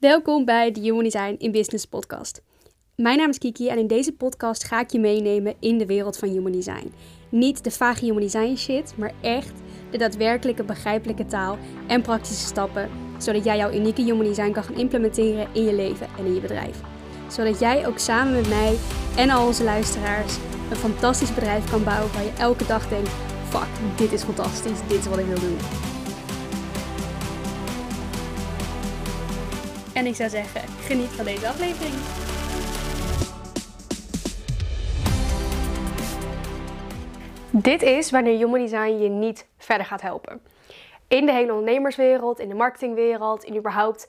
Welkom bij de Human Design in Business podcast. Mijn naam is Kiki en in deze podcast ga ik je meenemen in de wereld van Human Design. Niet de vage Human Design shit, maar echt de daadwerkelijke begrijpelijke taal en praktische stappen, zodat jij jouw unieke Human Design kan gaan implementeren in je leven en in je bedrijf. Zodat jij ook samen met mij en al onze luisteraars een fantastisch bedrijf kan bouwen waar je elke dag denkt: fuck, dit is fantastisch, dit is wat ik wil doen. En ik zou zeggen, geniet van deze aflevering. Dit is wanneer Human Design je niet verder gaat helpen. In de hele ondernemerswereld, in de marketingwereld, in überhaupt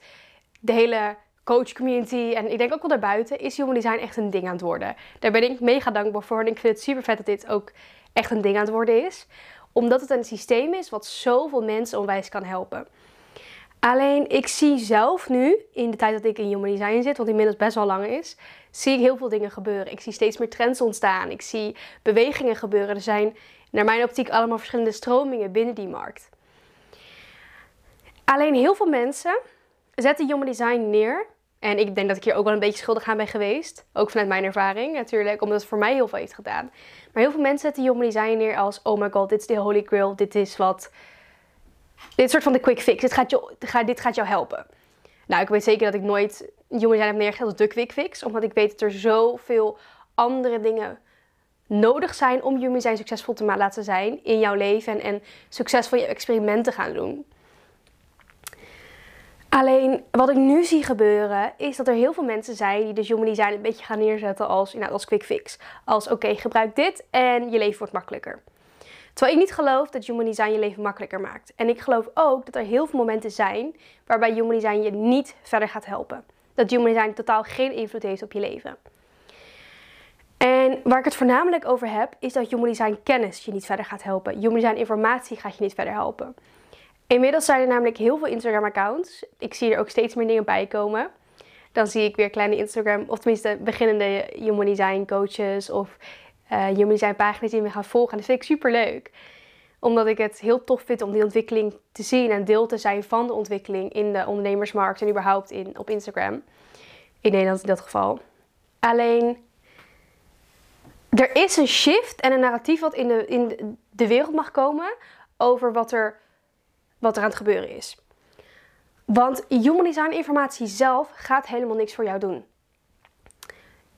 de hele coach community en ik denk ook wel daarbuiten is Human Design echt een ding aan het worden. Daar ben ik mega dankbaar voor en ik vind het super vet dat dit ook echt een ding aan het worden is. Omdat het een systeem is wat zoveel mensen onwijs kan helpen. Alleen ik zie zelf nu, in de tijd dat ik in Human Design zit, wat inmiddels best wel lang is, zie ik heel veel dingen gebeuren. Ik zie steeds meer trends ontstaan. Ik zie bewegingen gebeuren. Er zijn, naar mijn optiek, allemaal verschillende stromingen binnen die markt. Alleen heel veel mensen zetten Human Design neer. En ik denk dat ik hier ook wel een beetje schuldig aan ben geweest. Ook vanuit mijn ervaring natuurlijk, omdat het voor mij heel veel heeft gedaan. Maar heel veel mensen zetten Human Design neer als: oh my god, dit is de holy grail. Dit is wat dit soort van de quick fix. Dit gaat, je, dit gaat jou helpen. Nou, ik weet zeker dat ik nooit Human Design heb neergezet als de quick fix. Omdat ik weet dat er zoveel andere dingen nodig zijn om Human Design succesvol te laten zijn in jouw leven. En, en succesvol je experimenten gaan doen. Alleen wat ik nu zie gebeuren is dat er heel veel mensen zijn die de Human Design een beetje gaan neerzetten als, nou, als quick fix. Als oké, gebruik dit en je leven wordt makkelijker. Terwijl ik niet geloof dat Human Design je leven makkelijker maakt. En ik geloof ook dat er heel veel momenten zijn waarbij Human Design je niet verder gaat helpen. Dat Human Design totaal geen invloed heeft op je leven. En waar ik het voornamelijk over heb, is dat Human Design kennis je niet verder gaat helpen. Human Design informatie gaat je niet verder helpen. Inmiddels zijn er namelijk heel veel Instagram-accounts. Ik zie er ook steeds meer dingen bij komen. Dan zie ik weer kleine Instagram, of tenminste beginnende Human Design coaches of uh, Design pagina's die me gaan volgen. En dat vind ik super leuk. Omdat ik het heel tof vind om die ontwikkeling te zien en deel te zijn van de ontwikkeling in de ondernemersmarkt en überhaupt in, op Instagram. In Nederland in dat geval. Alleen, er is een shift en een narratief wat in de, in de wereld mag komen over wat er, wat aan het gebeuren is. Want human design informatie zelf gaat helemaal niks voor jou doen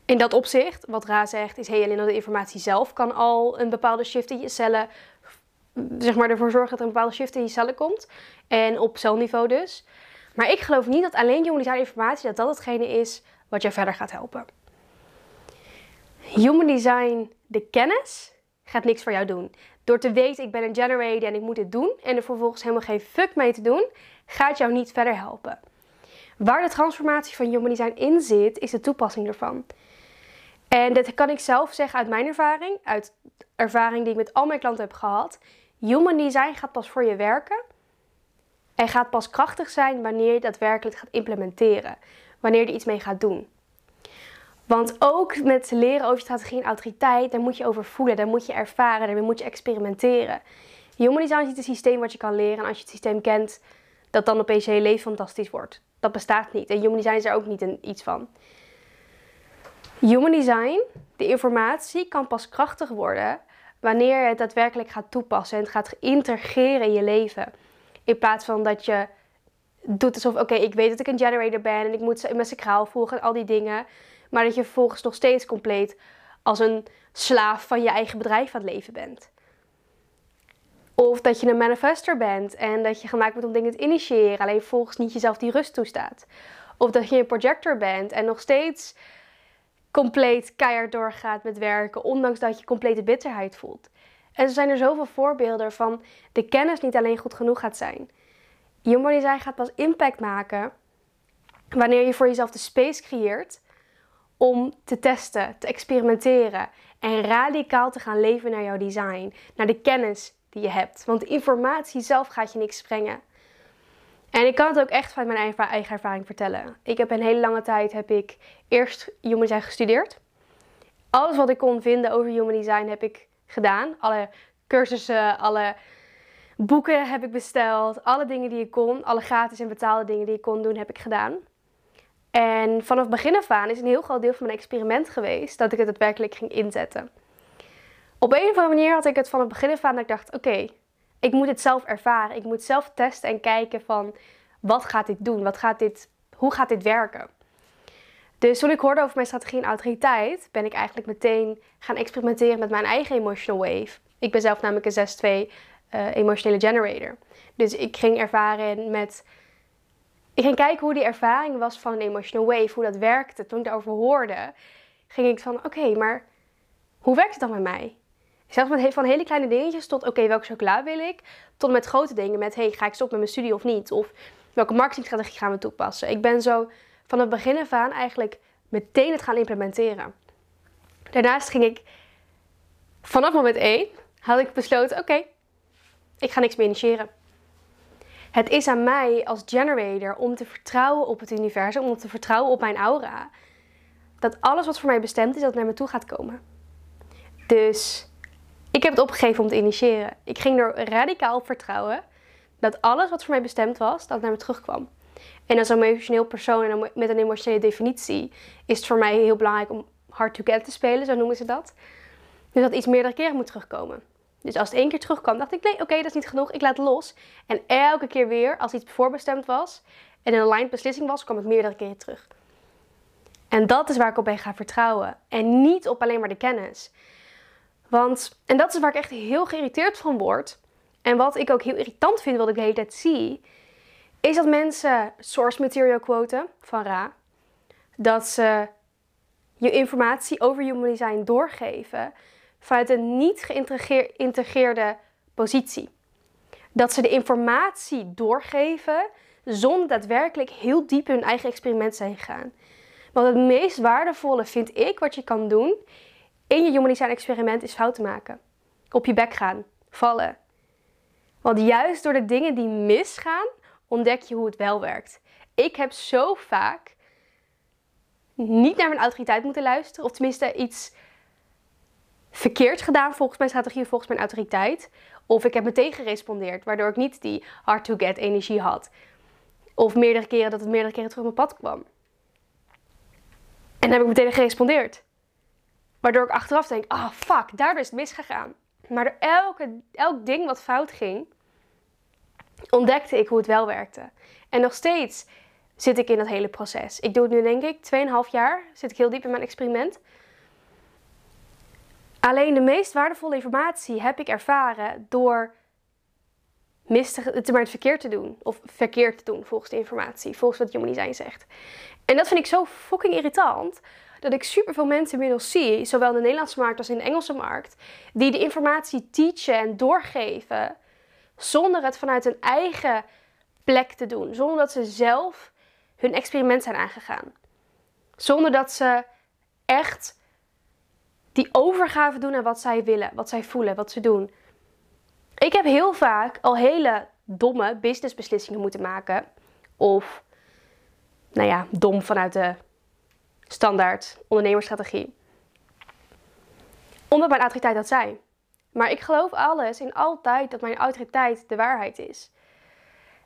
in dat opzicht, wat Ra zegt, is hey, alleen de informatie zelf kan al een bepaalde shift in je cellen, zeg maar ervoor zorgen dat er een bepaalde shift in je cellen komt. En op celniveau dus. Maar ik geloof niet dat alleen human design informatie, dat dat hetgene is wat jij verder gaat helpen. Human design, de kennis, gaat niks voor jou doen. Door te weten, ik ben een generator en ik moet dit doen, en er vervolgens helemaal geen fuck mee te doen, gaat jou niet verder helpen. Waar de transformatie van human design in zit, is de toepassing ervan. En dat kan ik zelf zeggen uit mijn ervaring, uit ervaring die ik met al mijn klanten heb gehad. Human design gaat pas voor je werken en gaat pas krachtig zijn wanneer je daadwerkelijk gaat implementeren. Wanneer je iets mee gaat doen. Want ook met leren over strategie en autoriteit, daar moet je over voelen, daar moet je ervaren, daarmee moet je experimenteren. Human design is niet een systeem wat je kan leren en als je het systeem kent, dat dan opeens je hele leven fantastisch wordt. Dat bestaat niet. En human design is er ook niet iets van. Human design, de informatie, kan pas krachtig worden wanneer je het daadwerkelijk gaat toepassen en het gaat integreren in je leven. In plaats van dat je doet alsof, oké, ik weet dat ik een generator ben en ik moet mijn sacraal volgen en al die dingen. Maar dat je vervolgens nog steeds compleet als een slaaf van je eigen bedrijf aan het leven bent. Of dat je een manifester bent en dat je gemaakt wordt om dingen te initiëren, alleen vervolgens niet jezelf die rust toestaat. Of dat je een projector bent en nog steeds compleet keihard doorgaat met werken, ondanks dat je complete bitterheid voelt. En er zijn er zoveel voorbeelden van de kennis niet alleen goed genoeg gaat zijn. Human design gaat pas impact maken wanneer je voor jezelf de space creëert om te testen, te experimenteren en radicaal te gaan leven naar jouw design, naar de kennis die je hebt. Want informatie zelf gaat je niks brengen. En ik kan het ook echt vanuit mijn eigen ervaring vertellen. Ik heb een hele lange tijd heb ik eerst Human Design gestudeerd. Alles wat ik kon vinden over Human Design heb ik gedaan. Alle cursussen, alle boeken heb ik besteld. Alle dingen die ik kon, alle gratis en betaalde dingen die ik kon doen, heb ik gedaan. En vanaf begin af aan is een heel groot deel van mijn experiment geweest dat ik het daadwerkelijk ging inzetten. Op een of andere manier had ik het vanaf begin af aan dat ik dacht: oké, ik moet het zelf ervaren. Ik moet zelf testen en kijken van wat gaat dit doen? Wat gaat dit, hoe gaat dit werken? Dus toen ik hoorde over mijn strategie en autoriteit, ben ik eigenlijk meteen gaan experimenteren met mijn eigen emotional wave. Ik ben zelf namelijk een 6-2 uh, emotionele generator. Dus ik ging ervaren met. Ik ging kijken hoe die ervaring was van een emotional wave, hoe dat werkte. Toen ik daarover hoorde, ging ik van: oké, maar hoe werkt het dan met mij? Zelfs met van hele kleine dingetjes tot: oké, welke chocola wil ik? Tot met grote dingen, met: hey, ga ik stoppen met mijn studie of niet? Of welke marketingstrategie gaan we toepassen? Ik ben zo van het begin af aan eigenlijk meteen het gaan implementeren. Daarnaast ging ik vanaf moment 1 had ik besloten: oké, ik ga niks meer initiëren. Het is aan mij als generator om te vertrouwen op het universum, om te vertrouwen op mijn aura. Dat alles wat voor mij bestemd is, dat naar me toe gaat komen. Dus ik heb het opgegeven om te initiëren. Ik ging er radicaal op vertrouwen dat alles wat voor mij bestemd was, dat naar me terugkwam. En als een emotioneel persoon en met een emotionele definitie is het voor mij heel belangrijk om hard to get te spelen, zo noemen ze dat. Dus dat iets meerdere keren moet terugkomen. Dus als het één keer terugkwam, dacht ik: nee, oké, dat is niet genoeg, ik laat los. En elke keer weer, als iets voorbestemd was en een aligned beslissing was, kwam het meerdere keren terug. En dat is waar ik op ben gaan vertrouwen. En niet op alleen maar de kennis. Want, en dat is waar ik echt heel geïrriteerd van word. En wat ik ook heel irritant vind, wat ik de hele tijd zie, is dat mensen source material quoten van Ra. Dat ze je informatie over human design doorgeven vanuit een niet geïntegreerde positie. Dat ze de informatie doorgeven zonder daadwerkelijk heel diep in hun eigen experiment zijn gegaan. Want het meest waardevolle vind ik wat je kan doen in je human design experiment is fouten maken. Op je bek gaan, vallen. Want juist door de dingen die misgaan, ontdek je hoe het wel werkt. Ik heb zo vaak niet naar mijn autoriteit moeten luisteren, of tenminste iets verkeerd gedaan volgens mijn strategie, volgens mijn autoriteit. Of ik heb meteen gerespondeerd, waardoor ik niet die hard to get energie had. Of meerdere keren dat het meerdere keren terug op mijn pad kwam. En dan heb ik meteen gerespondeerd. Waardoor ik achteraf denk, ah oh, fuck, daardoor is het misgegaan. Maar door elke, elk ding wat fout ging, ontdekte ik hoe het wel werkte. En nog steeds zit ik in dat hele proces. Ik doe het nu denk ik 2,5 jaar, zit ik heel diep in mijn experiment. Alleen de meest waardevolle informatie heb ik ervaren door mistig, het maar het verkeerd te doen. Of verkeerd te doen volgens de informatie, volgens wat Human Design zegt. En dat vind ik zo fucking irritant. Dat ik superveel mensen inmiddels zie, zowel in de Nederlandse markt als in de Engelse markt, die de informatie teachen en doorgeven zonder het vanuit hun eigen plek te doen. Zonder dat ze zelf hun experiment zijn aangegaan. Zonder dat ze echt die overgave doen aan wat zij willen, wat zij voelen, wat ze doen. Ik heb heel vaak al hele domme businessbeslissingen moeten maken. Of, nou ja, dom vanuit de standaard ondernemersstrategie. Omdat mijn autoriteit dat zei. Maar ik geloof alles in altijd dat mijn autoriteit de waarheid is.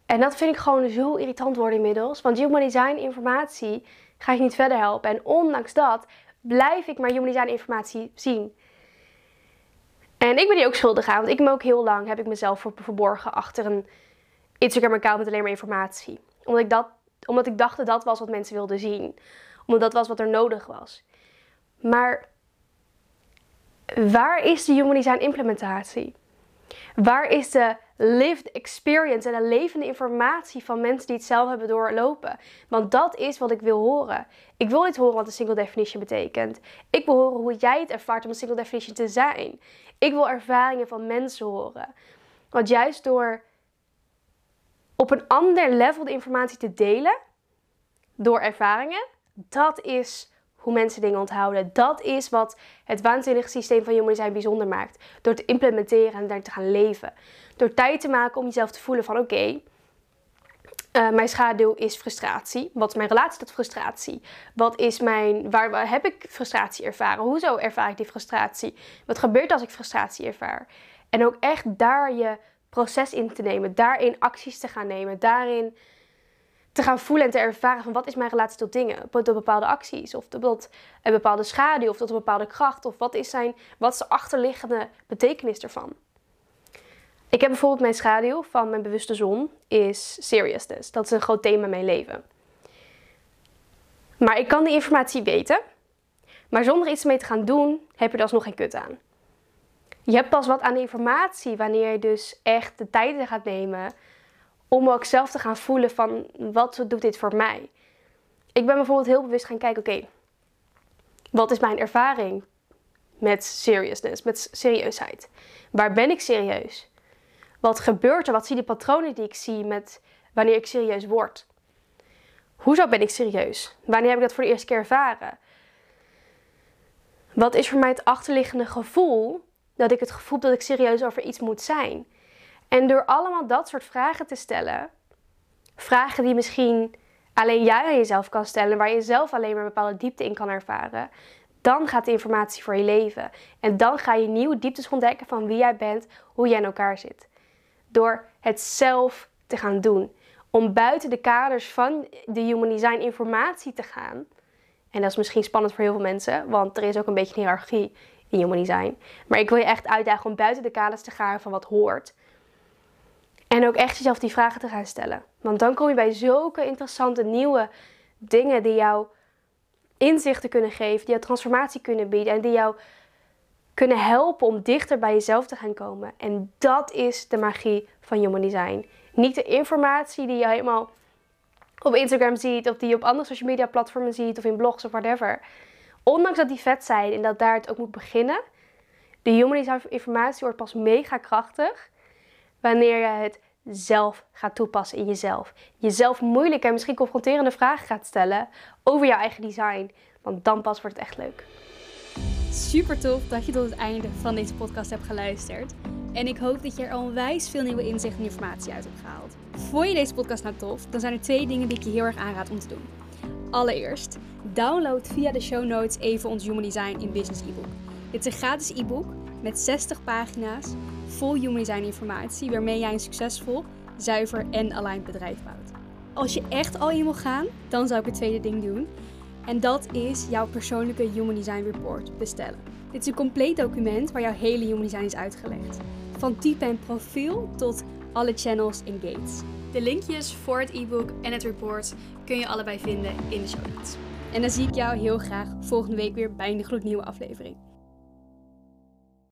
En dat vind ik gewoon zo irritant worden inmiddels. Want human design informatie ga je niet verder helpen. En ondanks dat blijf ik maar human design informatie zien. En ik ben die ook schuldig aan, want ik ben ook heel lang heb ik mezelf verborgen achter een Instagram account met alleen maar informatie. Omdat ik, dat, omdat ik dacht dat dat was wat mensen wilden zien. Omdat dat was wat er nodig was. Maar waar is de human design implementatie? Waar is de lived experience en de levende informatie van mensen die het zelf hebben doorlopen? Want dat is wat ik wil horen. Ik wil niet horen wat een single definition betekent. Ik wil horen hoe jij het ervaart om een single definition te zijn. Ik wil ervaringen van mensen horen. Want juist door op een ander level de informatie te delen, door ervaringen, dat is hoe mensen dingen onthouden. Dat is wat het waanzinnige systeem van Human Design bijzonder maakt. Door te implementeren en daar te gaan leven. Door tijd te maken om jezelf te voelen van oké, eh, mijn schaduw is frustratie. Wat is mijn relatie tot frustratie? Wat is mijn, waar, waar, heb ik frustratie ervaren? Hoezo ervaar ik die frustratie? Wat gebeurt als ik frustratie ervaar? En ook echt daar je proces in te nemen, daarin acties te gaan nemen, daarin te gaan voelen en te ervaren van wat is mijn relatie tot dingen, tot bepaalde acties of tot een bepaalde schaduw of tot een bepaalde kracht of wat is, zijn, wat is de achterliggende betekenis ervan. Ik heb bijvoorbeeld mijn schaduw van mijn bewuste zon is seriousness. Dat is een groot thema in mijn leven. Maar ik kan die informatie weten, maar zonder iets mee te gaan doen, heb je er alsnog geen kut aan. Je hebt pas wat aan informatie wanneer je dus echt de tijd gaat nemen om ook zelf te gaan voelen van wat doet dit voor mij. Ik ben bijvoorbeeld heel bewust gaan kijken, oké, wat is mijn ervaring met seriousness, met serieusheid? Waar ben ik serieus? Wat gebeurt er? Wat zie de patronen die ik zie met wanneer ik serieus word? Hoezo ben ik serieus? Wanneer heb ik dat voor de eerste keer ervaren? Wat is voor mij het achterliggende gevoel dat ik het gevoel dat ik serieus over iets moet zijn? En door allemaal dat soort vragen te stellen, vragen die misschien alleen jij aan jezelf kan stellen, waar je zelf alleen maar een bepaalde diepte in kan ervaren, dan gaat de informatie voor je leven. En dan ga je nieuwe dieptes ontdekken van wie jij bent, hoe jij in elkaar zit. Door het zelf te gaan doen. Om buiten de kaders van de Human Design informatie te gaan. En dat is misschien spannend voor heel veel mensen, want er is ook een beetje hiërarchie in Human Design. Maar ik wil je echt uitdagen om buiten de kaders te gaan van wat hoort. En ook echt jezelf die vragen te gaan stellen. Want dan kom je bij zulke interessante nieuwe dingen die jou inzichten kunnen geven, die jou transformatie kunnen bieden en die jou kunnen helpen om dichter bij jezelf te gaan komen. En dat is de magie van Human Design. Niet de informatie die je helemaal op Instagram ziet of die je op andere social media platformen ziet of in blogs of whatever. Ondanks dat die vet zijn en dat daar het ook moet beginnen, de Human Design informatie wordt pas mega krachtig wanneer je het zelf gaat toepassen in jezelf. Jezelf moeilijke en misschien confronterende vragen gaat stellen over jouw eigen design. Want dan pas wordt het echt leuk. Super tof dat je tot het einde van deze podcast hebt geluisterd. En ik hoop dat je er onwijs veel nieuwe inzichten en informatie uit hebt gehaald. Vond je deze podcast nou tof? Dan zijn er twee dingen die ik je heel erg aanraad om te doen. Allereerst, download via de show notes even ons Human Design in Business e-book. Dit is een gratis e-book met 60 pagina's vol Human Design informatie waarmee jij een succesvol, zuiver en aligned bedrijf bouwt. Als je echt al in wil gaan, dan zou ik het tweede ding doen. En dat is jouw persoonlijke Human Design Report bestellen. Dit is een compleet document waar jouw hele Human Design is uitgelegd. Van type en profiel tot alle channels en gates. De linkjes voor het e-book en het report kun je allebei vinden in de show notes. En dan zie ik jou heel graag volgende week weer bij een gloednieuwe aflevering.